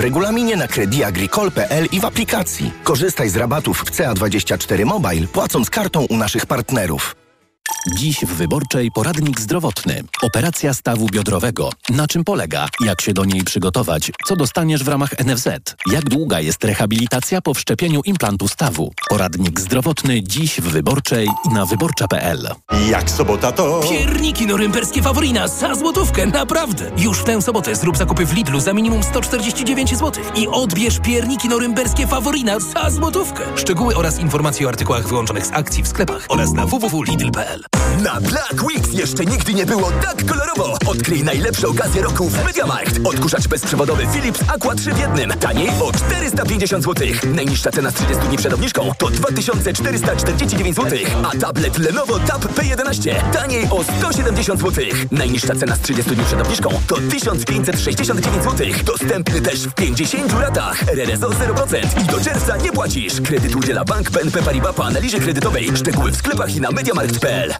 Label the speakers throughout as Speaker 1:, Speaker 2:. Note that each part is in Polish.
Speaker 1: w regulaminie na crediagricole.pl i w aplikacji. Korzystaj z rabatów w CA24 Mobile, płacąc kartą u naszych partnerów.
Speaker 2: Dziś w Wyborczej poradnik zdrowotny. Operacja stawu biodrowego. Na czym polega? Jak się do niej przygotować? Co dostaniesz w ramach NFZ? Jak długa jest rehabilitacja po wszczepieniu implantu stawu? Poradnik zdrowotny dziś w Wyborczej i na wyborcza.pl.
Speaker 3: Jak sobota to...
Speaker 4: Pierniki norymberskie Faworina za złotówkę, naprawdę! Już w tę sobotę zrób zakupy w Lidlu za minimum 149 zł i odbierz pierniki norymberskie Faworina za złotówkę. Szczegóły oraz informacje o artykułach wyłączonych z akcji w sklepach oraz na www.lidl.pl.
Speaker 5: Na Black Weeks jeszcze nigdy nie było tak kolorowo. Odkryj najlepsze okazje roku w MediaMarkt. Odkurzacz bezprzewodowy Philips Aqua 3 w jednym. Taniej o 450 zł. Najniższa cena z 30 dni przed obniżką to 2449 zł. A tablet Lenovo Tab P11 taniej o 170 zł. Najniższa cena z 30 dni przed obniżką to 1569 zł. Dostępny też w 50 latach. RRSO 0% i do czerwca nie płacisz. Kredyt udziela Bank BNP Paribas po analizie kredytowej. Szczegóły w sklepach i na mediamarkt.pl.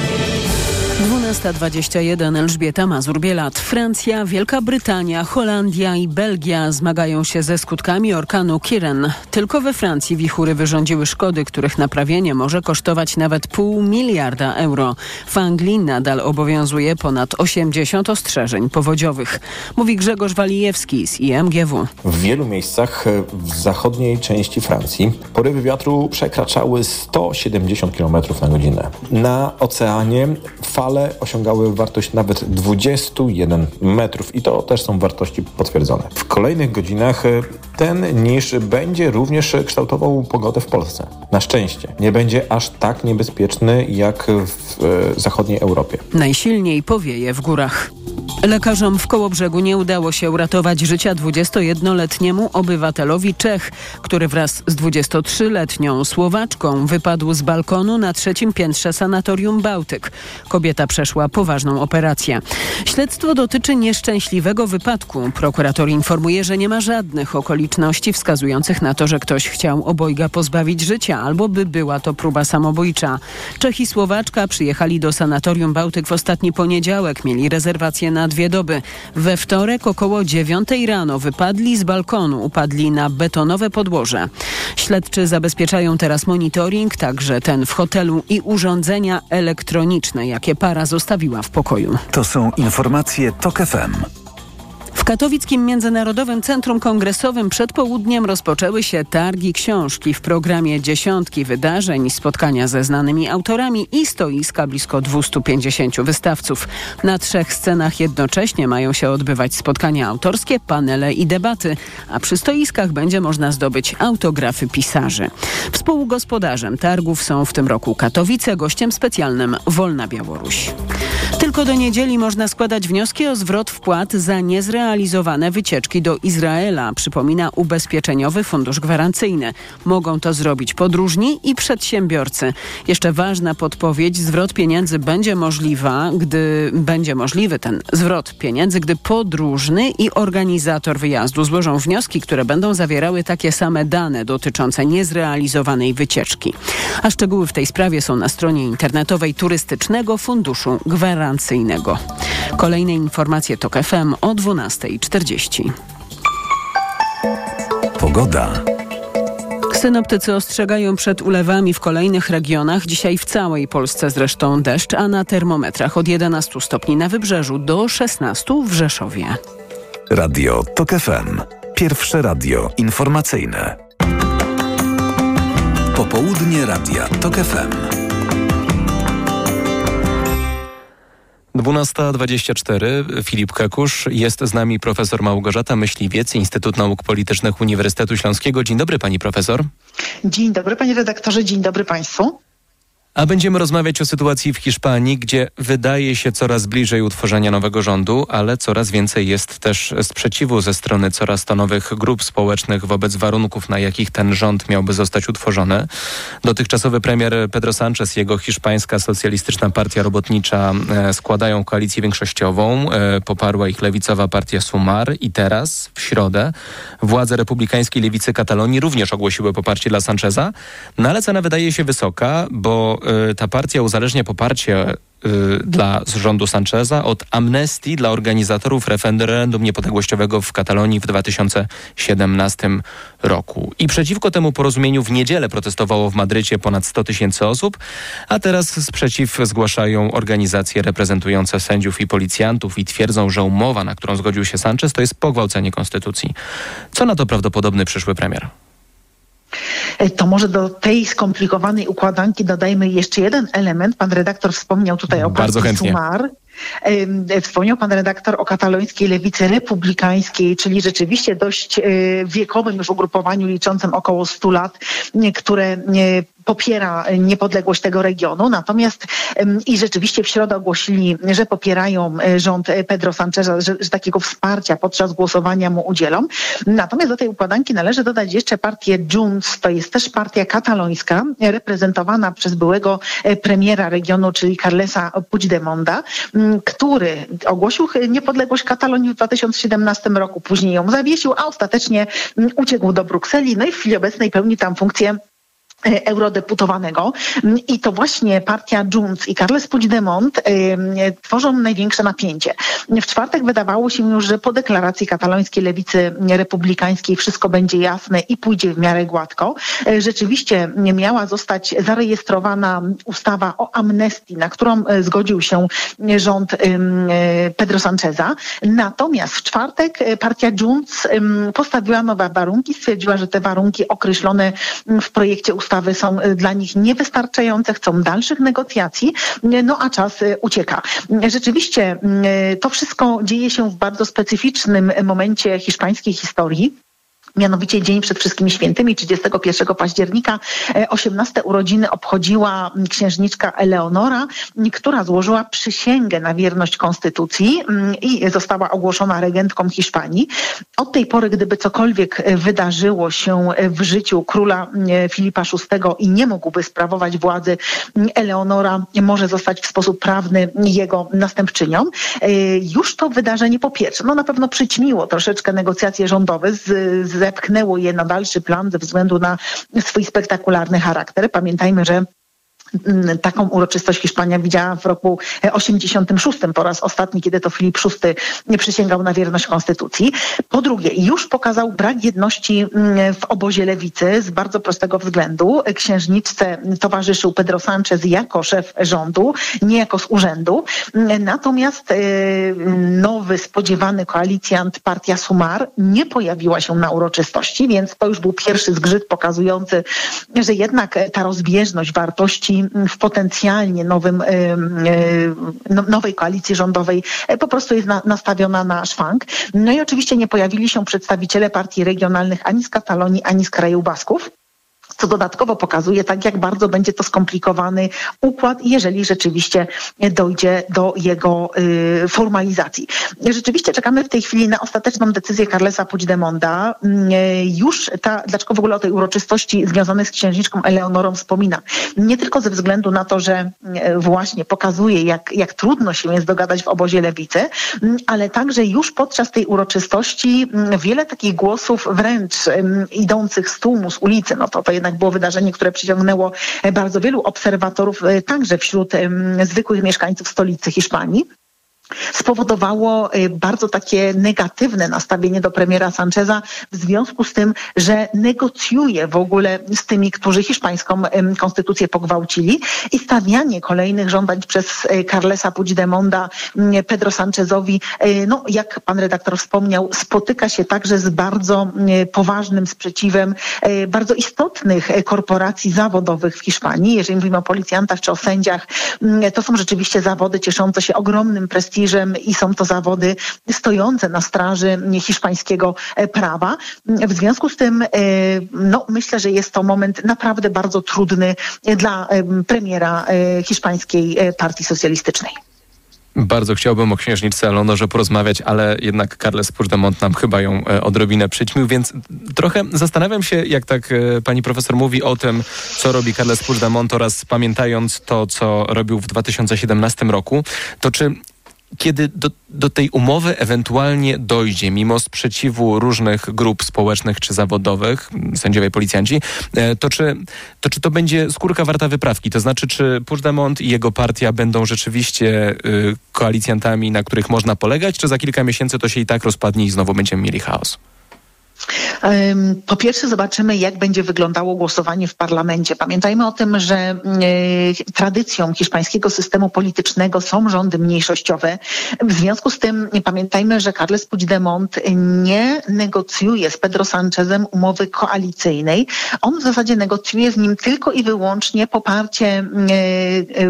Speaker 6: 12.21 Elżbieta Mazur-Bielat. Francja, Wielka Brytania, Holandia i Belgia zmagają się ze skutkami orkanu Kiren. Tylko we Francji wichury wyrządziły szkody, których naprawienie może kosztować nawet pół miliarda euro. W Anglii nadal obowiązuje ponad 80 ostrzeżeń powodziowych. Mówi Grzegorz Walijewski z IMGW.
Speaker 7: W wielu miejscach w zachodniej części Francji porywy wiatru przekraczały 170 km na godzinę. Na oceanie fale osiągały wartość nawet 21 metrów i to też są wartości potwierdzone. W kolejnych godzinach ten niż będzie również kształtował pogodę w Polsce. Na szczęście nie będzie aż tak niebezpieczny jak w e, zachodniej Europie.
Speaker 6: Najsilniej powieje w górach. Lekarzom w Kołobrzegu nie udało się uratować życia 21-letniemu obywatelowi Czech, który wraz z 23-letnią Słowaczką wypadł z balkonu na trzecim piętrze sanatorium Bałtyk. Kobieta przeszła poważną operację. Śledztwo dotyczy nieszczęśliwego wypadku. Prokurator informuje, że nie ma żadnych okoliczności wskazujących na to, że ktoś chciał obojga pozbawić życia albo by była to próba samobójcza. Czech i Słowaczka przyjechali do sanatorium Bałtyk w ostatni poniedziałek. Mieli rezerwację na dwie doby. We wtorek około dziewiątej rano wypadli z balkonu, upadli na betonowe podłoże. Śledczy zabezpieczają teraz monitoring, także ten w hotelu i urządzenia elektroniczne, jakie para zostawiła w pokoju.
Speaker 8: To są informacje TOK FM.
Speaker 6: W Katowickim Międzynarodowym Centrum Kongresowym przed południem rozpoczęły się targi książki w programie dziesiątki wydarzeń, spotkania ze znanymi autorami i stoiska blisko 250 wystawców. Na trzech scenach jednocześnie mają się odbywać spotkania autorskie, panele i debaty, a przy stoiskach będzie można zdobyć autografy pisarzy. Współgospodarzem targów są w tym roku Katowice, gościem specjalnym Wolna Białoruś. Tylko do niedzieli można składać wnioski o zwrot wpłat za niezrealizowane wycieczki do Izraela, przypomina Ubezpieczeniowy Fundusz Gwarancyjny. Mogą to zrobić podróżni i przedsiębiorcy. Jeszcze ważna podpowiedź, zwrot pieniędzy będzie możliwa, gdy będzie możliwy ten zwrot pieniędzy, gdy podróżny i organizator wyjazdu złożą wnioski, które będą zawierały takie same dane dotyczące niezrealizowanej wycieczki. A szczegóły w tej sprawie są na stronie internetowej Turystycznego Funduszu Gwarancyjnego. Kolejne informacje TOK FM o 12.40.
Speaker 8: Pogoda.
Speaker 6: Synoptycy ostrzegają przed ulewami w kolejnych regionach. Dzisiaj w całej Polsce zresztą deszcz, a na termometrach od 11 stopni na wybrzeżu do 16 w Rzeszowie.
Speaker 8: Radio TOK FM. Pierwsze radio informacyjne. Popołudnie Radia TOK FM.
Speaker 9: 12.24. Filip Kekusz. Jest z nami profesor Małgorzata Myśliwiec, Instytut Nauk Politycznych Uniwersytetu Śląskiego. Dzień dobry pani profesor.
Speaker 10: Dzień dobry panie redaktorze, dzień dobry państwu.
Speaker 9: A będziemy rozmawiać o sytuacji w Hiszpanii, gdzie wydaje się coraz bliżej utworzenia nowego rządu, ale coraz więcej jest też sprzeciwu ze strony coraz to nowych grup społecznych wobec warunków, na jakich ten rząd miałby zostać utworzony. Dotychczasowy premier Pedro Sánchez i jego hiszpańska socjalistyczna partia robotnicza e, składają koalicję większościową. E, poparła ich lewicowa partia Sumar i teraz, w środę, władze republikańskiej lewicy Katalonii również ogłosiły poparcie dla Sancheza, no ale cena wydaje się wysoka, bo ta partia uzależnia poparcie y, dla rządu Sancheza od amnestii dla organizatorów referendum niepodległościowego w Katalonii w 2017 roku. I przeciwko temu porozumieniu w niedzielę protestowało w Madrycie ponad 100 tysięcy osób, a teraz sprzeciw zgłaszają organizacje reprezentujące sędziów i policjantów i twierdzą, że umowa, na którą zgodził się Sanchez, to jest pogwałcenie konstytucji. Co na to prawdopodobny przyszły premier?
Speaker 3: E, to może do tej skomplikowanej układanki dodajmy jeszcze jeden element. Pan redaktor wspomniał tutaj o
Speaker 9: Bardzo chętnie.
Speaker 3: Sumar. Wspomniał pan redaktor o katalońskiej lewicy republikańskiej, czyli rzeczywiście dość e, wiekowym już ugrupowaniu liczącym około 100 lat, które popiera niepodległość tego regionu. Natomiast i rzeczywiście w środę ogłosili, że popierają e, rząd Pedro Sancheza, że, że, takiego wsparcia podczas głosowania mu udzielą. Natomiast do tej układanki należy dodać jeszcze partię Junts, to jest też partia katalońska, reprezentowana przez byłego e, premiera regionu, czyli Carlesa Puigdemonda, który ogłosił niepodległość Katalonii w 2017 roku, później ją zawiesił, a ostatecznie uciekł do Brukseli, no i w chwili obecnej pełni tam funkcję E, eurodeputowanego i to właśnie partia Junts i Carles Puigdemont y, tworzą największe napięcie. W czwartek wydawało się już, że po deklaracji katalońskiej lewicy republikańskiej wszystko będzie jasne i pójdzie w miarę gładko. Rzeczywiście miała zostać zarejestrowana ustawa o amnestii, na którą zgodził się rząd Pedro Sancheza. Natomiast w czwartek partia Junts postawiła nowe warunki, stwierdziła, że te warunki określone w projekcie ustawy ustawy są y, dla nich niewystarczające, chcą dalszych negocjacji, y, no a czas y, ucieka. Rzeczywiście to wszystko dzieje się w bardzo specyficznym momencie hiszpańskiej historii. Mianowicie dzień przed wszystkimi świętymi, 31 października, 18 e, urodziny obchodziła księżniczka Eleonora, która złożyła przysięgę na wierność konstytucji i została ogłoszona regentką Hiszpanii. Od tej pory, gdyby cokolwiek e, wydarzyło się e, w życiu króla Filipa VI i nie mógłby sprawować władzy, Eleonora może zostać w sposób prawny jego następczynią. Już to wydarzenie po pierwsze, no na pewno przyćmiło troszeczkę negocjacje rządowe z, z zepchnęło je na dalszy plan ze względu na swój spektakularny charakter. Pamiętajmy, że taką uroczystość Hiszpania widziała w roku 86 po raz ostatni, kiedy to Filip VI przysięgał na wierność konstytucji. Po drugie, już pokazał brak jedności mm, w obozie lewicy z bardzo prostego względu. Księżniczce towarzyszył Pedro Sánchez jako szef rządu, nie jako z urzędu. Natomiast y, nowy, spodziewany koalicjant partia Sumar nie pojawiła się na uroczystości, więc to już był pierwszy zgrzyt pokazujący, że jednak ta rozbieżność wartości w potencjalnie nowym, no, nowej koalicji rządowej e, po prostu jest nastawiona na szwank. No i oczywiście nie pojawili się przedstawiciele partii regionalnych ani z Katalonii, ani z kraju Basków co dodatkowo pokazuje tak, jak bardzo będzie to skomplikowany układ, jeżeli rzeczywiście dojdzie do jego y, formalizacji. Rzeczywiście czekamy w tej chwili na ostateczną decyzję Carlesa Puigdemonda. Y, już ta, dlaczego w ogóle o tej uroczystości związanej z księżniczką Eleonorą wspomina? Nie tylko ze względu na to, że y, właśnie pokazuje, jak, jak trudno się jest dogadać w obozie lewicy, y, ale także już podczas tej uroczystości y, wiele takich głosów wręcz idących z tłumu, z ulicy, no to to jednak jednak było wydarzenie, które przyciągnęło bardzo wielu obserwatorów, e, także wśród zwykłych mieszkańców stolicy Hiszpanii spowodowało y, bardzo takie negatywne nastawienie do premiera Sancheza w związku z tym, że negocjuje w ogóle z tymi, którzy hiszpańską konstytucję pogwałcili i stawianie kolejnych żądań przez y, Carlesa Puigdemonda Pedro Sanchezowi, y, no jak pan redaktor wspomniał, spotyka się także z bardzo poważnym sprzeciwem bardzo istotnych korporacji zawodowych w Hiszpanii. Jeżeli mówimy o policjantach czy o sędziach, to są rzeczywiście zawody cieszące się ogromnym prestiżem prestiżem i są to zawody stojące na straży hiszpańskiego prawa. W związku z tym no, myślę, że jest to moment naprawdę bardzo trudny dla premiera hiszpańskiej partii socjalistycznej.
Speaker 9: Bardzo chciałbym o księżniczce Eleonorze porozmawiać, ale jednak Carles Puigdemont nam chyba ją e, odrobinę przyćmił, więc trochę zastanawiam się, jak tak e, pani profesor mówi o tym, co robi Carles Puigdemont oraz pamiętając to, co robił w 2017 roku, to czy kiedy do, do tej umowy ewentualnie dojdzie, mimo sprzeciwu różnych grup społecznych czy zawodowych, sędziowie i policjanci, e, to czy, to czy to będzie skórka warta wyprawki? To znaczy, czy Puigdemont i jego partia będą rzeczywiście y, koalicjantami, na których można polegać, czy za kilka miesięcy to się i tak rozpadnie i znowu będziemy mieli chaos?
Speaker 3: Po pierwsze zobaczymy, jak będzie wyglądało głosowanie w parlamencie. Pamiętajmy o tym, że e, tradycją hiszpańskiego systemu politycznego są rządy mniejszościowe. W związku z tym pamiętajmy, że Carles Puigdemont nie negocjuje z Pedro Sanchezem umowy koalicyjnej. On w zasadzie negocjuje z nim tylko i wyłącznie poparcie e,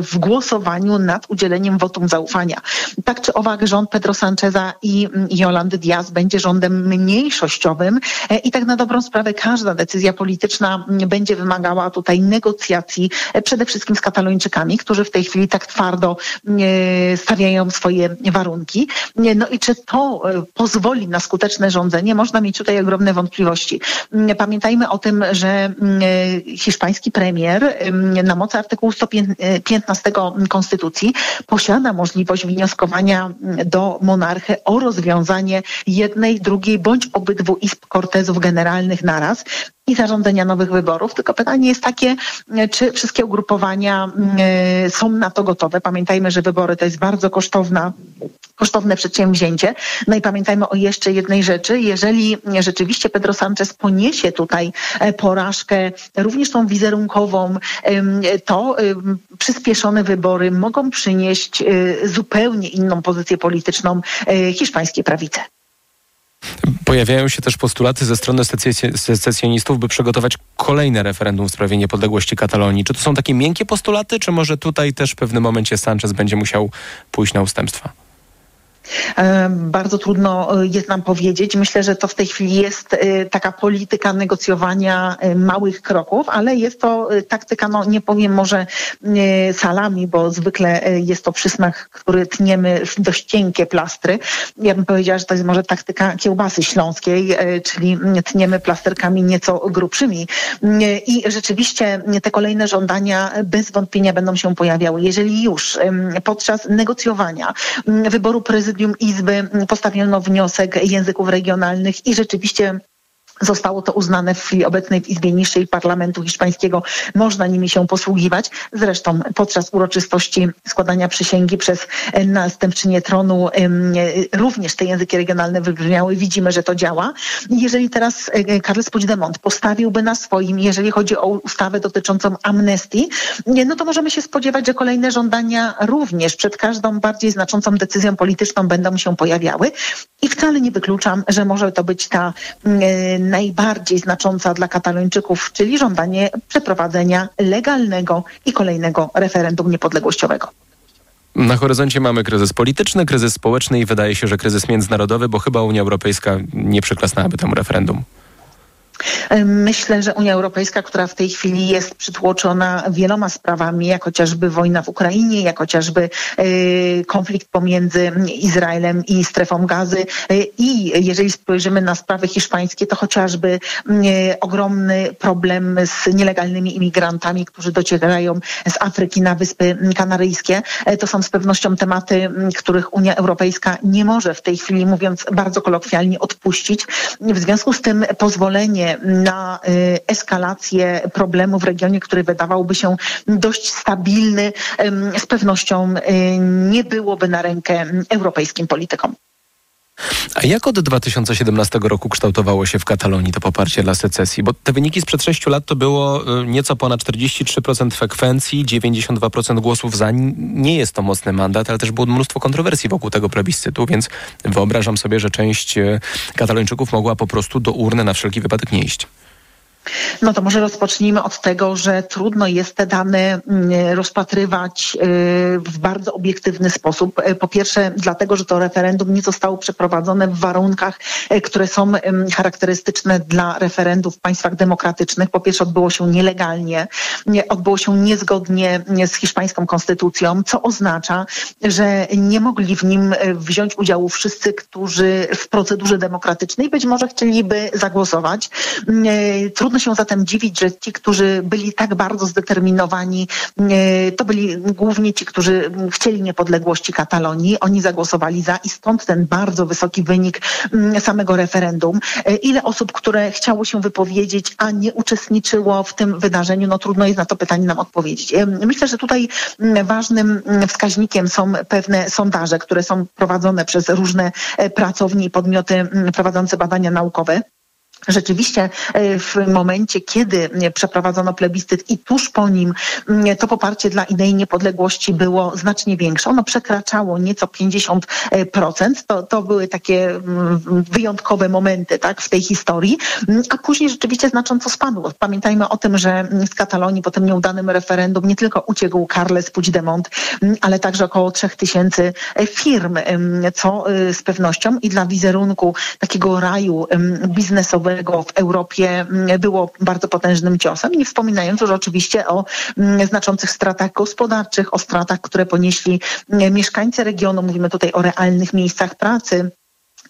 Speaker 3: w głosowaniu nad udzieleniem wotum zaufania. Tak czy owak rząd Pedro Sancheza i Jolandy Diaz będzie rządem mniejszościowym, E, I tak na dobrą sprawę każda decyzja polityczna będzie wymagała tutaj negocjacji e, przede wszystkim z Katalończykami, którzy w tej chwili tak twardo e, stawiają swoje warunki. No i czy to pozwoli na skuteczne rządzenie? Można mieć tutaj ogromne wątpliwości. Pamiętajmy o tym, że hiszpański premier na mocy artykułu 115 Konstytucji posiada możliwość wnioskowania do monarchy o rozwiązanie jednej, drugiej bądź obydwu izb kortezów generalnych naraz i zarządzenia nowych wyborów. Tylko pytanie jest takie, czy wszystkie ugrupowania y, są na to gotowe. Pamiętajmy, że wybory to jest bardzo kosztowna, kosztowne przedsięwzięcie. No i pamiętajmy o jeszcze jednej rzeczy. Jeżeli rzeczywiście Pedro Sanchez poniesie tutaj e, porażkę, również tą wizerunkową, to przyspieszone wybory mogą przynieść y, zupełnie inną pozycję polityczną e, hiszpańskiej prawicy.
Speaker 9: Pojawiają się też postulaty ze strony secesjonistów, by przygotować kolejne referendum w sprawie niepodległości Katalonii. Czy to są takie miękkie postulaty, czy może tutaj też w pewnym momencie Sanchez będzie musiał pójść na ustępstwa?
Speaker 3: Bardzo trudno e, jest nam powiedzieć. Myślę, że to w tej chwili jest e, taka polityka negocjowania e, małych kroków, ale jest to taktyka, no nie powiem może salami, bo zwykle jest to przysmak, który tniemy w dość cienkie plastry. Ja bym powiedziała, że to jest może taktyka kiełbasy śląskiej, czyli tniemy plasterkami nieco grubszymi. I rzeczywiście te kolejne żądania bez wątpienia będą się pojawiały. Jeżeli już podczas negocjowania wyboru prezydenta prezydium Izby postawiono wniosek języków regionalnych i rzeczywiście Zostało to uznane w chwili obecnej w Izbie Niższej Parlamentu Hiszpańskiego. Można nimi się posługiwać. Zresztą podczas uroczystości składania przysięgi przez następczynię tronu również te języki regionalne wybrzmiały. Widzimy, że to działa. Jeżeli teraz e, Carles Puigdemont postawiłby na swoim, jeżeli chodzi o ustawę dotyczącą amnestii, no to możemy się spodziewać, że kolejne żądania również przed każdą bardziej znaczącą decyzją polityczną będą się pojawiały. I wcale nie wykluczam, że może to być ta najbardziej znacząca dla Katalończyków, czyli żądanie przeprowadzenia legalnego i kolejnego referendum niepodległościowego.
Speaker 9: Na horyzoncie mamy kryzys polityczny, kryzys społeczny i wydaje się, że kryzys międzynarodowy, bo chyba Unia Europejska nie przyklasnęłaby temu referendum.
Speaker 3: Myślę, że Unia Europejska, która w tej chwili jest przytłoczona wieloma sprawami, jak chociażby wojna w Ukrainie, jak chociażby e, konflikt pomiędzy Izraelem i strefą gazy e, i jeżeli spojrzymy na sprawy hiszpańskie, to chociażby e, ogromny problem z nielegalnymi imigrantami, którzy docierają z Afryki na Wyspy Kanaryjskie. To są z pewnością tematy, których Unia Europejska nie może w tej chwili, mówiąc bardzo kolokwialnie, odpuścić. W związku z tym pozwolenie na y, eskalację problemu w regionie, który wydawałby się dość stabilny, z pewnością y, nie byłoby na rękę europejskim politykom.
Speaker 9: A jak od 2017 roku kształtowało się w Katalonii to poparcie dla secesji? Bo te wyniki sprzed 6 lat to było y, nieco ponad 43% frekwencji, 92% głosów za. Nie jest to mocny mandat, ale też było mnóstwo kontrowersji wokół tego plebiscytu, więc wyobrażam sobie, że część y, Katalończyków mogła po prostu do urny na wszelki wypadek nie iść.
Speaker 3: No to może rozpocznijmy od tego, że trudno jest te dane mm, rozpatrywać y, w bardzo obiektywny sposób. Y, po pierwsze, dlatego, że to referendum nie zostało przeprowadzone w warunkach, y, które są charakterystyczne dla referendów w państwach demokratycznych. Po pierwsze, odbyło się nielegalnie, odbyło się niezgodnie z hiszpańską konstytucją, co oznacza, że nie mogli w nim wziąć udziału wszyscy, którzy w procedurze demokratycznej być może chcieliby zagłosować. Trudno się zatem dziwić, że ci, którzy byli tak bardzo zdeterminowani, e, to byli głównie ci, którzy chcieli niepodległości Katalonii. Oni zagłosowali za i stąd ten bardzo wysoki wynik mm, samego referendum. E, ile osób, które chciało się wypowiedzieć, a nie uczestniczyło w tym wydarzeniu, no trudno jest na to pytanie nam odpowiedzieć. E, myślę, że tutaj mm, ważnym mm, wskaźnikiem są pewne sondaże, które są prowadzone przez różne pracownie i podmioty prowadzące badania naukowe. Rzeczywiście e, w momencie, kiedy przeprowadzono plebiscyt i tuż po nim to poparcie dla idei niepodległości było znacznie większe. Ono przekraczało nieco 50%. To, to były takie wyjątkowe momenty tak, w tej historii, a później rzeczywiście znacząco spadło. Pamiętajmy o tym, że z Katalonii po tym nieudanym referendum nie tylko uciekł Carles Puigdemont, ale także około 3000 firm, co e, z pewnością i dla wizerunku takiego raju biznesowego w Europie mm, było bardzo potężnym ciosem, nie wspominając już oczywiście o mm, znaczących stratach gospodarczych, o stratach, które ponieśli mm, mieszkańcy regionu. Mówimy tutaj o realnych miejscach pracy,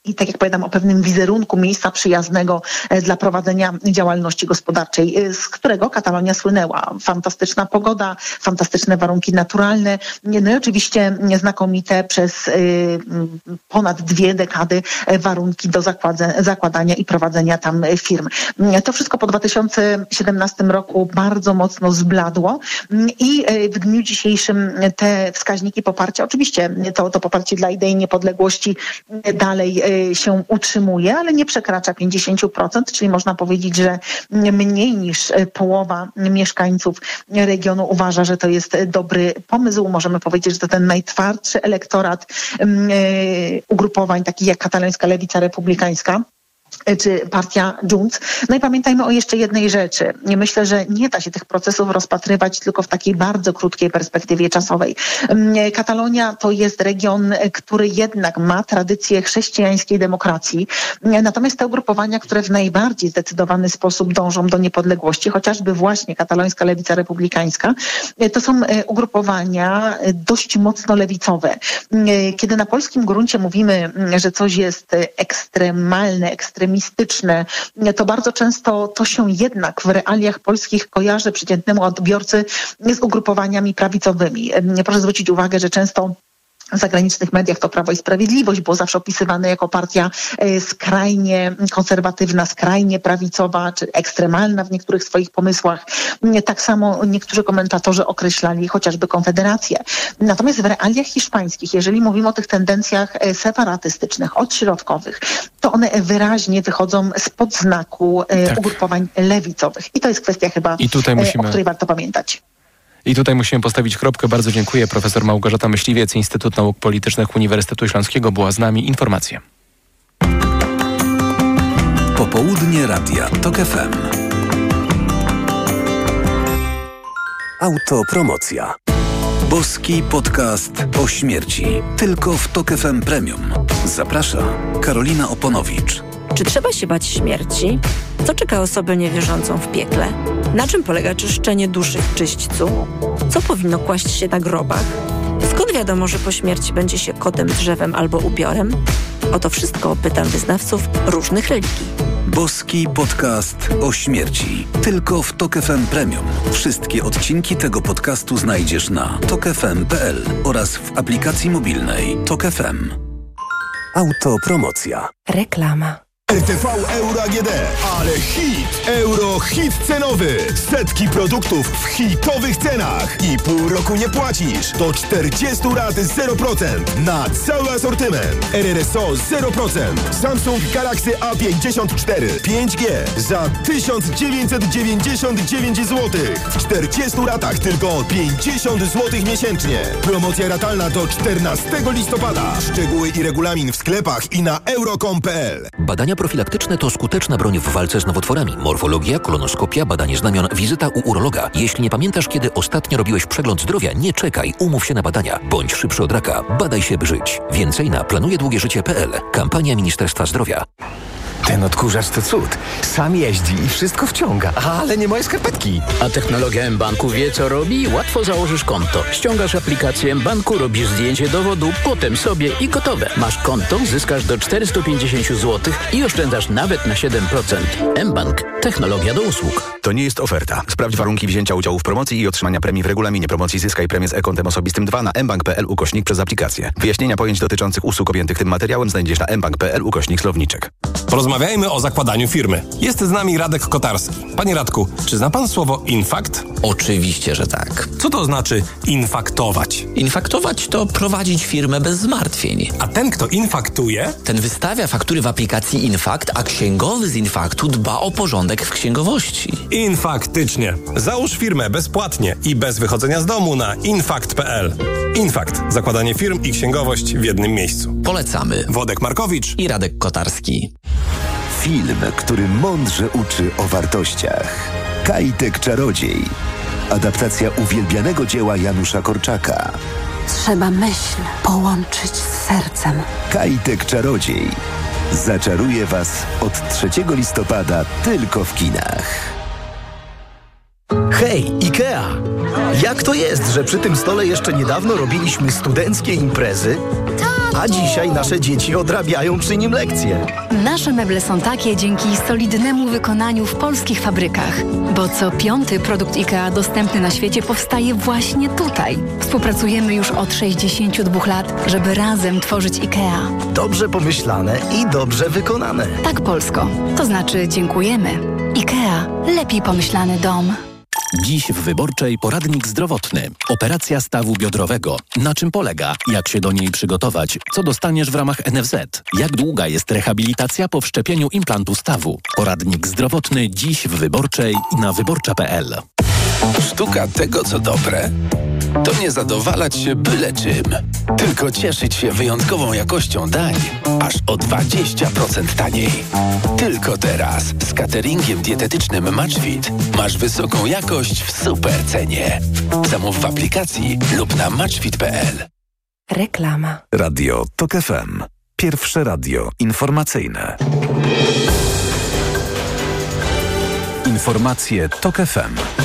Speaker 3: i tak jak powiadam o pewnym wizerunku miejsca przyjaznego e, dla prowadzenia działalności gospodarczej, e, z którego Katalonia słynęła. Fantastyczna pogoda, fantastyczne warunki naturalne, no i oczywiście znakomite przez e, ponad dwie dekady warunki do zakładania i prowadzenia tam firm. To wszystko po 2017 roku bardzo mocno zbladło i w dniu dzisiejszym te wskaźniki poparcia, oczywiście to, to poparcie dla idei niepodległości dalej się utrzymuje, ale nie przekracza 50%, czyli można powiedzieć, że mniej niż połowa mieszkańców regionu uważa, że to jest dobry pomysł. Możemy powiedzieć, że to ten najtwardszy elektorat mm, y, ugrupowań takich jak katalońska lewica republikańska czy partia Junts. No i pamiętajmy o jeszcze jednej rzeczy. Myślę, że nie da się tych procesów rozpatrywać tylko w takiej bardzo krótkiej perspektywie czasowej. Mm, Katalonia to jest region, który jednak ma tradycję chrześcijańskiej demokracji. Natomiast te ugrupowania, które w najbardziej zdecydowany sposób dążą do niepodległości, chociażby właśnie katalońska lewica republikańska, e, to są e, ugrupowania dość mocno lewicowe. Kiedy na polskim gruncie mówimy, że coś jest ekstremalne, ekstremalne, ekstremistyczne, to bardzo często to się jednak w realiach polskich kojarzy przeciętnemu odbiorcy z ugrupowaniami prawicowymi. Proszę zwrócić uwagę, że często zagranicznych mediach to Prawo i Sprawiedliwość było zawsze opisywane jako partia e, skrajnie konserwatywna, skrajnie prawicowa czy ekstremalna w niektórych swoich pomysłach. Tak samo niektórzy komentatorzy określali chociażby Konfederację. Natomiast w realiach hiszpańskich, jeżeli mówimy o tych tendencjach e, separatystycznych, odśrodkowych, to one wyraźnie wychodzą spod znaku e, tak. ugrupowań lewicowych. I to jest kwestia chyba, musimy... o której warto pamiętać.
Speaker 9: I tutaj musimy postawić kropkę. Bardzo dziękuję. Profesor Małgorzata Myśliwiec, Instytut Nauk Politycznych Uniwersytetu Śląskiego była z nami. Informacje.
Speaker 8: Popołudnie Radia TOK FM. Autopromocja. Boski podcast o śmierci. Tylko w TOK FM Premium. Zaprasza Karolina Oponowicz.
Speaker 11: Czy trzeba się bać śmierci? Co czeka osobę niewierzącą w piekle? Na czym polega czyszczenie duszy w czyśćcu? Co powinno kłaść się na grobach? Skąd wiadomo, że po śmierci będzie się kotem, drzewem albo ubiorem? O to wszystko pytam wyznawców różnych religii.
Speaker 8: Boski podcast o śmierci. Tylko w Tok FM Premium. Wszystkie odcinki tego podcastu znajdziesz na tokefm.pl oraz w aplikacji mobilnej Tok FM. Autopromocja.
Speaker 11: Reklama.
Speaker 10: RTV Euro AGD. Ale hit! Euro hit cenowy. Setki produktów w hitowych cenach. I pół roku nie płacisz. Do 40 lat 0%. Na cały asortyment. RRSO 0%. Samsung Galaxy A54 5G za 1999 zł. W 40 latach tylko 50 zł miesięcznie. Promocja ratalna do 14 listopada. Szczegóły i regulamin w sklepach i na euro.com.pl.
Speaker 12: Badania profilaktyczne to skuteczna broń w walce z nowotworami. Morfologia, kolonoskopia, badanie znamion, wizyta u urologa. Jeśli nie pamiętasz, kiedy ostatnio robiłeś przegląd zdrowia, nie czekaj, umów się na badania. Bądź szybszy od raka. Badaj się, by żyć. Więcej na planujedługieżycie.pl. Kampania Ministerstwa Zdrowia.
Speaker 1: Ten odkurzacz to cud. Sam jeździ i wszystko wciąga, ale nie moje skarpetki.
Speaker 13: A technologia M-Banku wie co robi? Łatwo założysz konto. Ściągasz aplikację M-Banku, robisz zdjęcie dowodu, potem sobie i gotowe. Masz konto, zyskasz do 450 zł i oszczędzasz nawet na 7%. M-Bank. Technologia do usług.
Speaker 14: To nie jest oferta. Sprawdź warunki wzięcia udziału w promocji i otrzymania premii w regulaminie promocji Zyskaj premię z e-kontem osobistym 2 na mbank.pl ukośnik przez aplikację. Wyjaśnienia pojęć dotyczących usług objętych tym materiałem znajdziesz na mbank.pl ukośnik słowniczek.
Speaker 15: Porozmawiajmy o zakładaniu firmy. Jest z nami Radek Kotarski. Panie Radku, czy zna pan słowo infakt?
Speaker 16: Oczywiście, że tak.
Speaker 15: Co to znaczy infaktować?
Speaker 16: Infaktować to prowadzić firmę bez zmartwień.
Speaker 15: A ten, kto infaktuje?
Speaker 16: Ten wystawia faktury w aplikacji Infakt, a księgowy z Infaktu dba o porządek w księgowości.
Speaker 15: Infaktycznie. Załóż firmę bezpłatnie i bez wychodzenia z domu na infakt.pl. Infakt. Zakładanie firm i księgowość w jednym miejscu.
Speaker 16: Polecamy.
Speaker 15: Wodek Markowicz
Speaker 16: i Radek Kotarski.
Speaker 17: Film, który mądrze uczy o wartościach. Kajtek Czarodziej. Adaptacja uwielbianego dzieła Janusza Korczaka.
Speaker 18: Trzeba myśl połączyć z sercem.
Speaker 17: Kajtek Czarodziej. Zaczaruje Was od 3 listopada tylko w kinach.
Speaker 1: Hej, IKEA! Jak to jest, że przy tym stole jeszcze niedawno robiliśmy studenckie imprezy, a dzisiaj nasze dzieci odrabiają przy nim lekcje?
Speaker 19: Nasze meble są takie dzięki solidnemu wykonaniu w polskich fabrykach, bo co piąty produkt IKEA dostępny na świecie powstaje właśnie tutaj. Współpracujemy już od 62 lat, żeby razem tworzyć IKEA.
Speaker 1: Dobrze pomyślane i dobrze wykonane.
Speaker 19: Tak, Polsko. To znaczy dziękujemy. IKEA. Lepiej pomyślany dom.
Speaker 2: Dziś w Wyborczej poradnik zdrowotny. Operacja stawu biodrowego. Na czym polega? Jak się do niej przygotować? Co dostaniesz w ramach NFZ? Jak długa jest rehabilitacja po wszczepieniu implantu stawu? Poradnik zdrowotny dziś w Wyborczej na wyborcza.pl.
Speaker 20: Sztuka tego, co dobre, to nie zadowalać się byle czym, tylko cieszyć się wyjątkową jakością dań, aż o 20% taniej. Tylko teraz z cateringiem dietetycznym Matchfit masz wysoką jakość w super cenie. Zamów w aplikacji lub na matchfit.pl.
Speaker 11: Reklama.
Speaker 8: Radio TOK FM. Pierwsze radio informacyjne. Informacje TOK FM.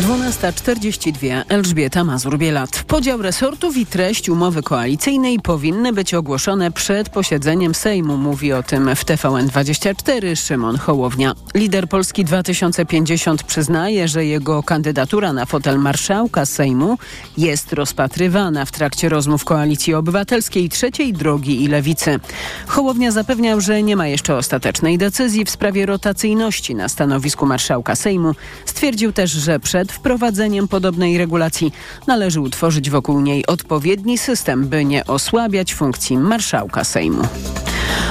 Speaker 6: 12 12.42 Elżbieta Mazur-Bielat. Podział resortów i treść umowy koalicyjnej powinny być ogłoszone przed posiedzeniem Sejmu. Mówi o tym w TVN24 Szymon Hołownia. Lider Polski 2050 przyznaje, że jego kandydatura na fotel marszałka Sejmu jest rozpatrywana w trakcie rozmów Koalicji Obywatelskiej, Trzeciej Drogi i Lewicy. Hołownia zapewniał, że nie ma jeszcze ostatecznej decyzji w sprawie rotacyjności na stanowisku marszałka Sejmu. Stwierdził też, że przed wprowadzeniem podobnej regulacji należy utworzyć wokół niej odpowiedni system, by nie osłabiać funkcji marszałka Sejmu.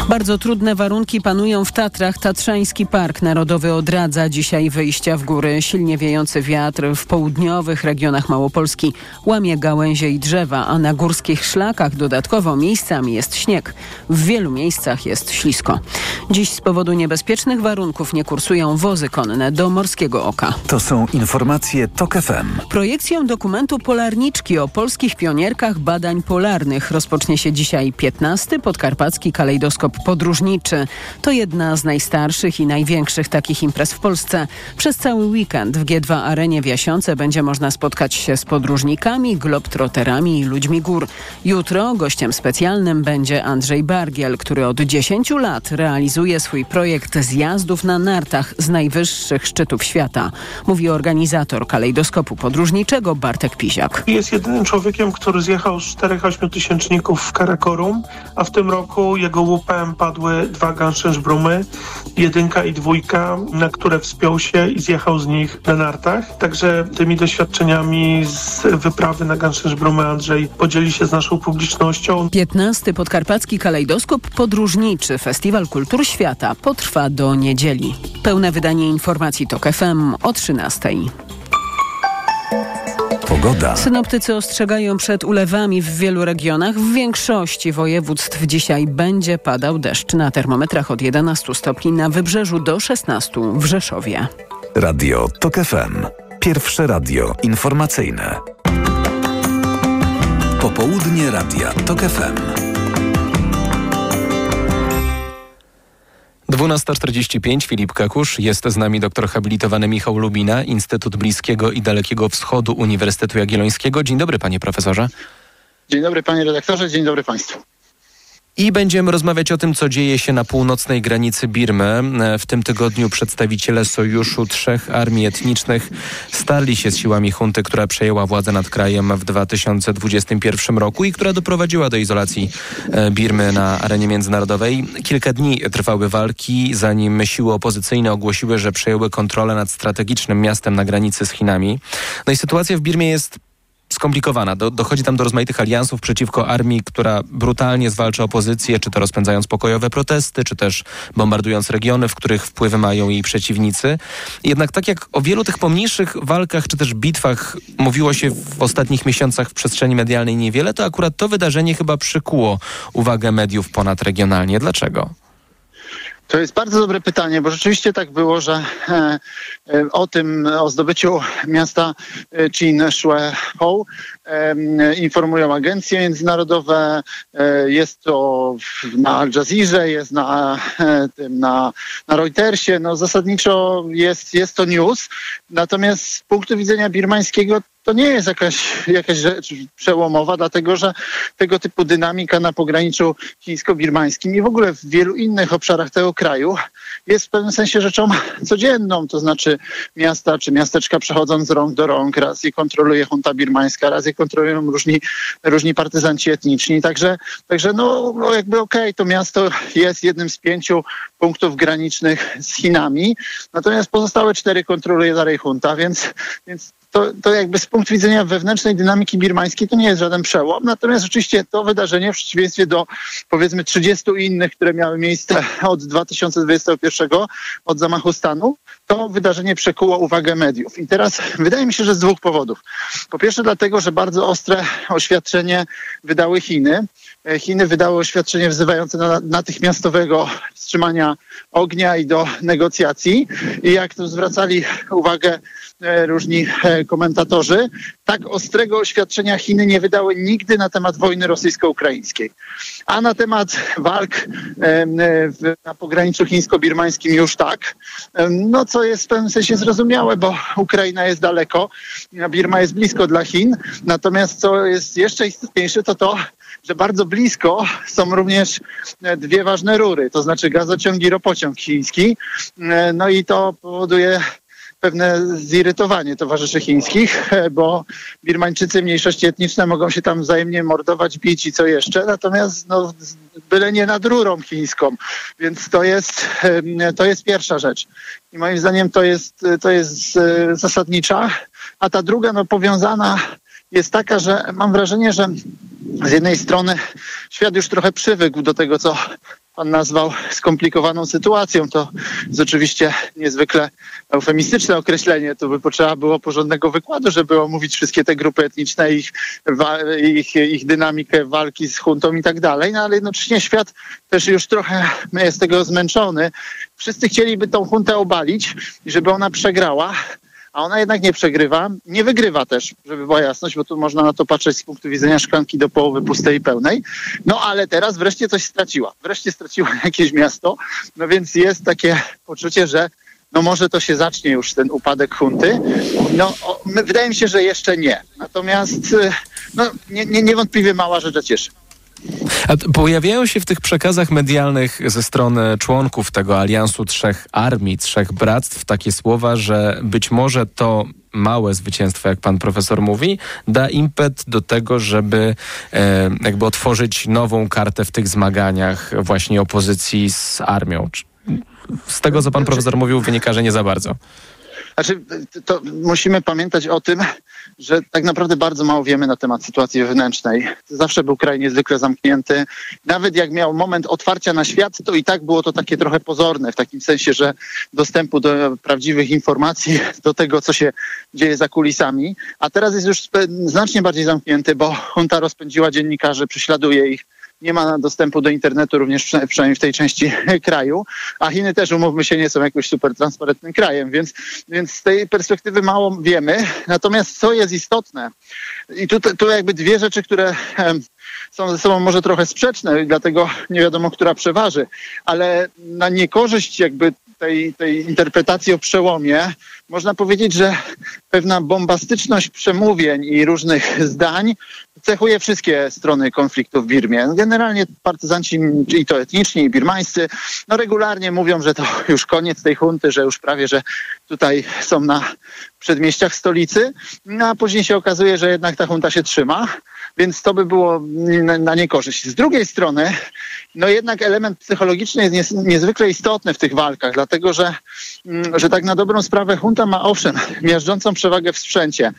Speaker 6: Bardzo trudne warunki panują w Tatrach. Tatrzański Park Narodowy odradza dzisiaj wyjścia w góry. Silnie wiejący wiatr w południowych regionach Małopolski łamie gałęzie i drzewa, a na górskich szlakach dodatkowo miejscami jest śnieg. W wielu miejscach jest ślisko. Dziś z powodu niebezpiecznych warunków nie kursują wozy konne do Morskiego Oka.
Speaker 8: To są informacje TOK FM.
Speaker 6: Projekcją dokumentu Polarniczki o polskich pionierkach badań polarnych rozpocznie się dzisiaj 15. Podkarpacki kalejdoskop podróżniczy. To jedna z najstarszych i największych takich imprez w Polsce. Przez cały weekend w G2 Arenie w Jasiące będzie można spotkać się z podróżnikami, globtroterami i ludźmi gór. Jutro gościem specjalnym będzie Andrzej Bargiel, który od 10 lat realizuje swój projekt zjazdów na nartach z najwyższych szczytów świata. Mówi organizator kalejdoskopu podróżniczego Bartek Piziak.
Speaker 21: Jest jedynym człowiekiem, który zjechał z 4-8 tysięczników w Karakorum, a w tym roku jego łupem padły dwa gąszczężbrumy, jedynka i dwójka, na które wspiął się i zjechał z nich na nartach. Także tymi doświadczeniami z wyprawy na gąszczężbrumy Andrzej podzieli się z naszą publicznością.
Speaker 6: 15. Podkarpacki Kalejdoskop Podróżniczy Festiwal Kultur Świata potrwa do niedzieli. Pełne wydanie informacji TOK FM o 13.
Speaker 8: Pogoda.
Speaker 6: Synoptycy ostrzegają przed ulewami w wielu regionach. W większości województw dzisiaj będzie padał deszcz. Na termometrach od 11 stopni na wybrzeżu do 16 w Rzeszowie.
Speaker 8: Radio TOK FM. Pierwsze radio informacyjne. Popołudnie Radia TOK FM.
Speaker 9: 12.45 Filip Kakusz, jest z nami doktor habilitowany Michał Lubina, Instytut Bliskiego i Dalekiego Wschodu Uniwersytetu Jagiellońskiego. Dzień dobry panie profesorze.
Speaker 22: Dzień dobry panie redaktorze, dzień dobry państwu.
Speaker 9: I będziemy rozmawiać o tym, co dzieje się na północnej granicy Birmy. W tym tygodniu przedstawiciele sojuszu trzech armii etnicznych starli się z siłami hunty, która przejęła władzę nad krajem w 2021 roku i która doprowadziła do izolacji e, Birmy na arenie międzynarodowej. Kilka dni trwały walki, zanim siły opozycyjne ogłosiły, że przejęły kontrolę nad strategicznym miastem na granicy z Chinami. No i sytuacja w Birmie jest skomplikowana. Do, dochodzi tam do rozmaitych aliansów przeciwko armii, która brutalnie zwalcza opozycję, czy to rozpędzając pokojowe protesty, czy też bombardując regiony, w których wpływy mają jej przeciwnicy. Jednak tak jak o wielu tych pomniejszych walkach, czy też bitwach mówiło się w ostatnich miesiącach w przestrzeni medialnej niewiele, to akurat to wydarzenie chyba przykuło uwagę mediów ponadregionalnie. Dlaczego?
Speaker 22: To jest bardzo dobre pytanie, bo rzeczywiście tak było, że e, e, o tym, o zdobyciu miasta e, Chin Shuehou informują agencje międzynarodowe. Jest to na Al Jazeera, jest na, na, na Reutersie. No zasadniczo jest, jest to news. Natomiast z punktu widzenia birmańskiego to nie jest jakaś, jakaś rzecz przełomowa, dlatego że tego typu dynamika na pograniczu chińsko-birmańskim i w ogóle w wielu innych obszarach tego kraju jest w pewnym sensie rzeczą codzienną. To znaczy miasta czy miasteczka przechodzą z rąk do rąk, raz je kontroluje junta birmańska, raz je kontrolują różni, różni partyzanci etniczni. Także, także no, no jakby okej, okay, to miasto jest jednym z pięciu punktów granicznych z Chinami, natomiast pozostałe cztery kontroluje dalej junta, więc, więc to, to jakby z punktu widzenia wewnętrznej dynamiki birmańskiej to nie jest żaden przełom. Natomiast rzeczywiście to wydarzenie w przeciwieństwie do powiedzmy 30 innych, które miały miejsce od 2021, od zamachu stanu, to wydarzenie przekuło uwagę mediów. I teraz wydaje mi się, że z dwóch powodów. Po pierwsze dlatego, że bardzo ostre oświadczenie wydały Chiny. Chiny wydały oświadczenie wzywające do natychmiastowego wstrzymania ognia i do negocjacji. I jak to zwracali uwagę e, różni e, komentatorzy, tak ostrego oświadczenia Chiny nie wydały nigdy na temat wojny rosyjsko-ukraińskiej. A na temat walk e, na pograniczu chińsko-birmańskim już tak. No co jest w pewnym sensie zrozumiałe, bo Ukraina jest daleko, a Birma jest blisko dla Chin. Natomiast co jest jeszcze istotniejsze, to to, że bardzo blisko są również dwie ważne rury, to znaczy gazociąg i ropociąg chiński. No i to powoduje pewne zirytowanie towarzyszy chińskich, bo birmańczycy, mniejszości etniczne mogą się tam wzajemnie mordować, bić i co jeszcze, natomiast no, byle nie nad rurą chińską, więc to jest, to jest pierwsza rzecz. I moim zdaniem to jest, to jest e, zasadnicza, a ta druga no, powiązana jest taka, że mam wrażenie, że z jednej strony świat już trochę przywykł do tego, co pan nazwał skomplikowaną sytuacją. To jest oczywiście niezwykle eufemistyczne określenie. To by potrzeba było porządnego wykładu, żeby omówić wszystkie te grupy etniczne, ich, ich, ich dynamikę walki z huntą i tak dalej. No ale jednocześnie świat też już trochę jest tego zmęczony. Wszyscy chcieliby tą huntę obalić i żeby ona przegrała a ona jednak nie przegrywa, nie wygrywa też, żeby była jasność, bo tu można na to patrzeć z punktu widzenia szklanki do połowy pustej i pełnej. No ale teraz wreszcie coś straciła. Wreszcie straciła jakieś miasto, no więc jest takie poczucie, że no może to się zacznie już ten upadek hunty. No o, wydaje mi się, że jeszcze nie. Natomiast y, no, nie, nie, niewątpliwie mała rzecz cieszy.
Speaker 9: A pojawiają się w tych przekazach medialnych ze strony członków tego aliansu trzech armii, trzech bractw takie słowa, że być może to małe zwycięstwo, jak pan profesor mówi, da impet do tego, żeby e, jakby otworzyć nową kartę w tych zmaganiach właśnie opozycji z armią. Z tego, co pan profesor mówił, wynika, że nie za bardzo.
Speaker 22: Znaczy, to musimy pamiętać o tym, że tak naprawdę bardzo mało wiemy na temat sytuacji wewnętrznej. Zawsze był kraj niezwykle zamknięty. Nawet jak miał moment otwarcia na świat, to i tak było to takie trochę pozorne, w takim sensie, że dostępu do prawdziwych informacji, do tego, co się dzieje za kulisami. A teraz jest już znacznie bardziej zamknięty, bo junta rozpędziła dziennikarzy, prześladuje ich nie ma dostępu do internetu również przynajmniej w tej części kraju, a Chiny też, umówmy się, nie są jakoś super transparentnym krajem, więc, więc z tej perspektywy mało wiemy. Natomiast co jest istotne, i tu, tu jakby dwie rzeczy, które są ze sobą może trochę sprzeczne, dlatego nie wiadomo, która przeważy, ale na niekorzyść jakby tej, tej interpretacji o przełomie można powiedzieć, że pewna bombastyczność przemówień i różnych zdań cechuje wszystkie strony konfliktu w Birmie. Generalnie partyzanci, i to etniczni, i birmańscy, no regularnie mówią, że to już koniec tej hunty, że już prawie, że tutaj są na przedmieściach stolicy, no a później się okazuje, że jednak ta hunta się trzyma, więc to by było na niekorzyść. Z drugiej strony, no jednak element psychologiczny jest niezwykle istotny w tych walkach, dlatego że, mm, że tak na dobrą sprawę junta ma owszem miażdżącą przewagę w sprzęcie,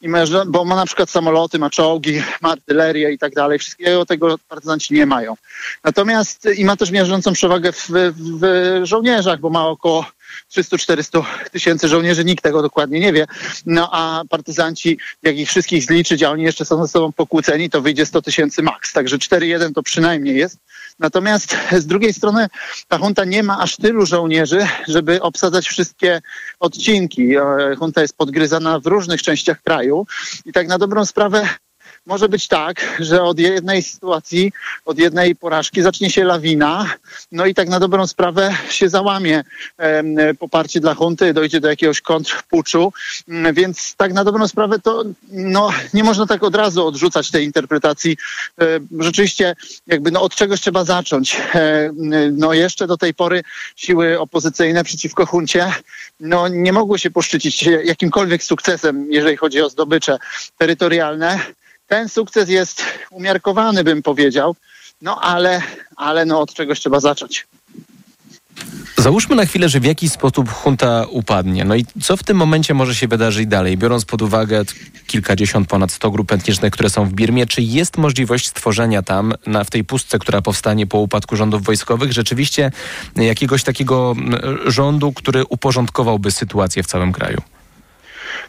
Speaker 22: I miażdżą, bo ma na przykład samoloty, ma czołgi, ma artylerię i tak dalej. Wszystkiego tego partyzanci nie mają. Natomiast i ma też miażdżącą przewagę w, w żołnierzach, bo ma około 300-400 tysięcy żołnierzy, nikt tego dokładnie nie wie. No a partyzanci, jak ich wszystkich zliczyć, a oni jeszcze są ze sobą pokłóceni, to wyjdzie 100 tysięcy maks. Także 4-1 to przynajmniej jest. Natomiast z drugiej strony ta junta nie ma aż tylu żołnierzy, żeby obsadzać wszystkie odcinki. E, junta jest podgryzana w różnych częściach kraju i tak na dobrą sprawę może być tak, że od jednej sytuacji, od jednej porażki zacznie się lawina, no i tak na dobrą sprawę się załamie poparcie dla hunty, dojdzie do jakiegoś kontrpuczu, mm, więc tak na dobrą sprawę to no, nie można tak od razu odrzucać tej interpretacji. Rzeczywiście jakby no, od czegoś trzeba zacząć. No jeszcze do tej pory siły opozycyjne przeciwko huncie no, nie mogły się poszczycić jakimkolwiek sukcesem, jeżeli chodzi o zdobycze terytorialne ten sukces jest umiarkowany, bym powiedział, no ale, ale no od czegoś trzeba zacząć.
Speaker 9: Załóżmy na chwilę, że w jakiś sposób junta upadnie. No i co w tym momencie może się wydarzyć dalej? Biorąc pod uwagę kilkadziesiąt, ponad sto grup etnicznych, które są w Birmie, czy jest możliwość stworzenia tam, na, w tej pustce, która powstanie po upadku rządów wojskowych, rzeczywiście jakiegoś takiego rządu, który uporządkowałby sytuację w całym kraju?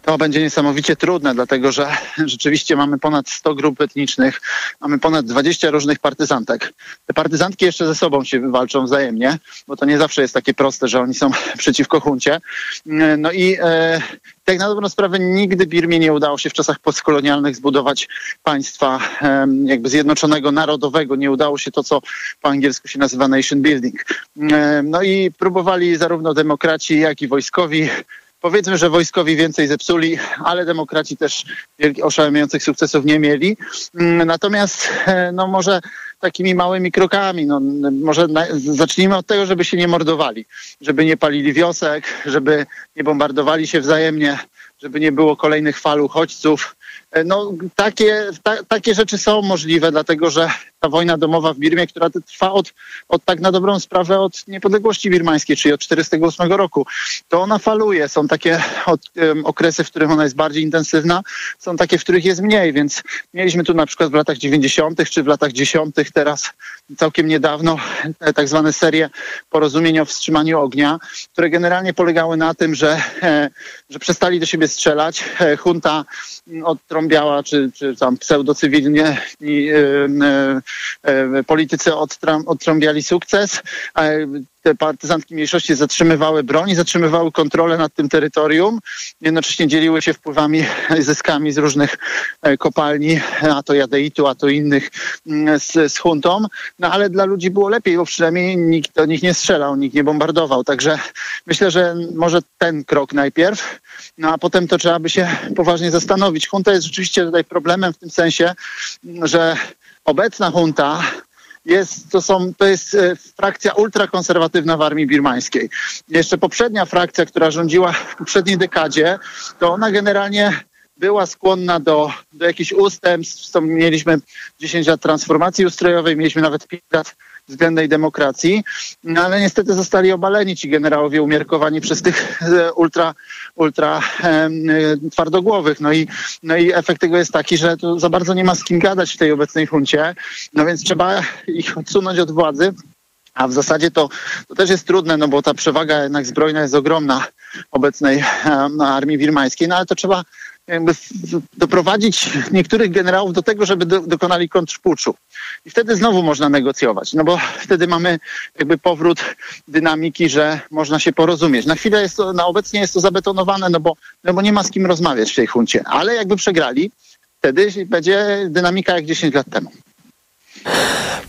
Speaker 22: To będzie niesamowicie trudne, dlatego że rzeczywiście mamy ponad 100 grup etnicznych, mamy ponad 20 różnych partyzantek. Te partyzantki jeszcze ze sobą się walczą wzajemnie, bo to nie zawsze jest takie proste, że oni są przeciwko huncie. No i e, tak na dobrą sprawę nigdy Birmie nie udało się w czasach postkolonialnych zbudować państwa e, jakby zjednoczonego, narodowego. Nie udało się to, co po angielsku się nazywa nation building. E, no i próbowali zarówno demokraci, jak i wojskowi Powiedzmy, że wojskowi więcej zepsuli, ale demokraci też oszałamiających sukcesów nie mieli. Mm, natomiast e, no może takimi małymi krokami. No, może na, zacznijmy od tego, żeby się nie mordowali, żeby nie palili wiosek, żeby nie bombardowali się wzajemnie, żeby nie było kolejnych fal uchodźców. E, no, takie, ta, takie rzeczy są możliwe, dlatego że ta wojna domowa w Birmie, która trwa od, od tak na dobrą sprawę od niepodległości birmańskiej, czyli od 1948 roku, to ona faluje. Są takie od, um, okresy, w których ona jest bardziej intensywna, są takie, w których jest mniej, więc mieliśmy tu na przykład w latach 90. czy w latach 10. teraz całkiem niedawno tak zwane serie porozumień o wstrzymaniu ognia, które generalnie polegały na tym, że, e, że przestali do siebie strzelać. E, junta odtrąbiała, czy, czy tam pseudocywilnie politycy odtrąbiali sukces te partyzantki mniejszości zatrzymywały broń, zatrzymywały kontrolę nad tym terytorium, jednocześnie dzieliły się wpływami, zyskami z różnych e, kopalni, a to jadeitu, a to innych mm, z, z huntą, no ale dla ludzi było lepiej, bo przynajmniej nikt do nich nie strzelał, nikt nie bombardował, także myślę, że może ten krok najpierw, no a potem to trzeba by się poważnie zastanowić. Hunta jest rzeczywiście tutaj problemem w tym sensie, że obecna junta jest, to, są, to jest e, frakcja ultrakonserwatywna w armii birmańskiej. Jeszcze poprzednia frakcja, która rządziła w poprzedniej dekadzie, to ona generalnie była skłonna do, do jakichś ustępstw. Mieliśmy 10 lat transformacji ustrojowej, mieliśmy nawet 5 lat względnej demokracji, no ale niestety zostali obaleni ci generałowie umiarkowani przez tych e, ultra, ultra e, twardogłowych. No i, no i efekt tego jest taki, że tu za bardzo nie ma z kim gadać w tej obecnej huncie, no więc trzeba ich odsunąć od władzy. A w zasadzie to, to też jest trudne, no bo ta przewaga jednak zbrojna jest ogromna obecnej um, armii birmańskiej, no ale to trzeba jakby doprowadzić niektórych generałów do tego, żeby do, dokonali kontrpuczu. I wtedy znowu można negocjować, no bo wtedy mamy jakby powrót dynamiki, że można się porozumieć. Na chwilę jest to, na obecnie jest to zabetonowane, no bo, no bo nie ma z kim rozmawiać w tej huncie. Ale jakby przegrali, wtedy będzie dynamika jak 10 lat temu.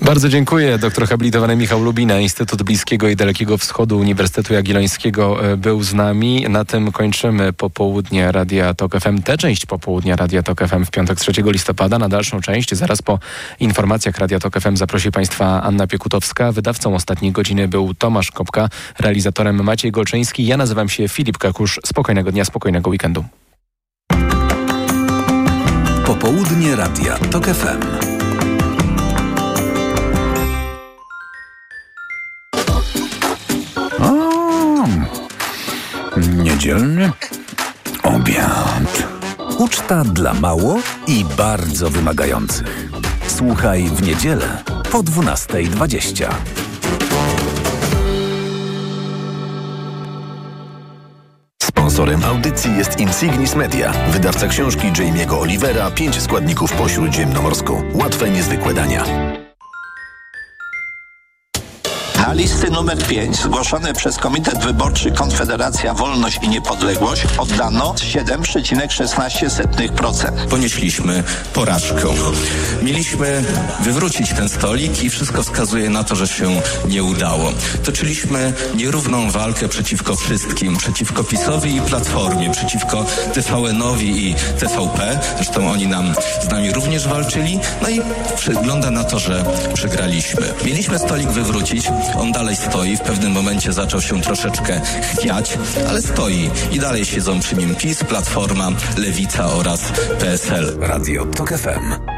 Speaker 9: Bardzo dziękuję. Doktor habilitowany Michał Lubina, Instytut Bliskiego i Dalekiego Wschodu Uniwersytetu Jagiellońskiego e, był z nami. Na tym kończymy popołudnie Radia Tok FM. Tę część popołudnia Radia Tok FM w piątek 3 listopada. Na dalszą część zaraz po informacjach Radia Tok FM zaprosi Państwa Anna Piekutowska. Wydawcą ostatniej godziny był Tomasz Kopka, realizatorem Maciej Golczyński. Ja nazywam się Filip Kakusz. Spokojnego dnia, spokojnego weekendu.
Speaker 8: Popołudnie Radia Tok FM. Niedzielny obiad. Uczta dla mało i bardzo wymagających. Słuchaj w niedzielę po 12.20.
Speaker 10: Sponsorem audycji jest Insignis Media, wydawca książki Jamie'ego Olivera Pięć składników po śródziemnomorsku. Łatwe, niezwykłe dania.
Speaker 23: Listy numer 5 zgłoszone przez Komitet Wyborczy Konfederacja Wolność i Niepodległość oddano 7,16%.
Speaker 24: Ponieśliśmy porażkę. Mieliśmy wywrócić ten stolik i wszystko wskazuje na to, że się nie udało. Toczyliśmy nierówną walkę przeciwko wszystkim, przeciwko PiSowi i Platformie, przeciwko TVN-owi i TVP. Zresztą oni nam z nami również walczyli. No i wygląda na to, że przegraliśmy. Mieliśmy stolik wywrócić, on dalej stoi. W pewnym momencie zaczął się troszeczkę chwiać, ale stoi i dalej siedzą przy nim PiS, Platforma, Lewica oraz PSL.
Speaker 8: Radio TOK FM.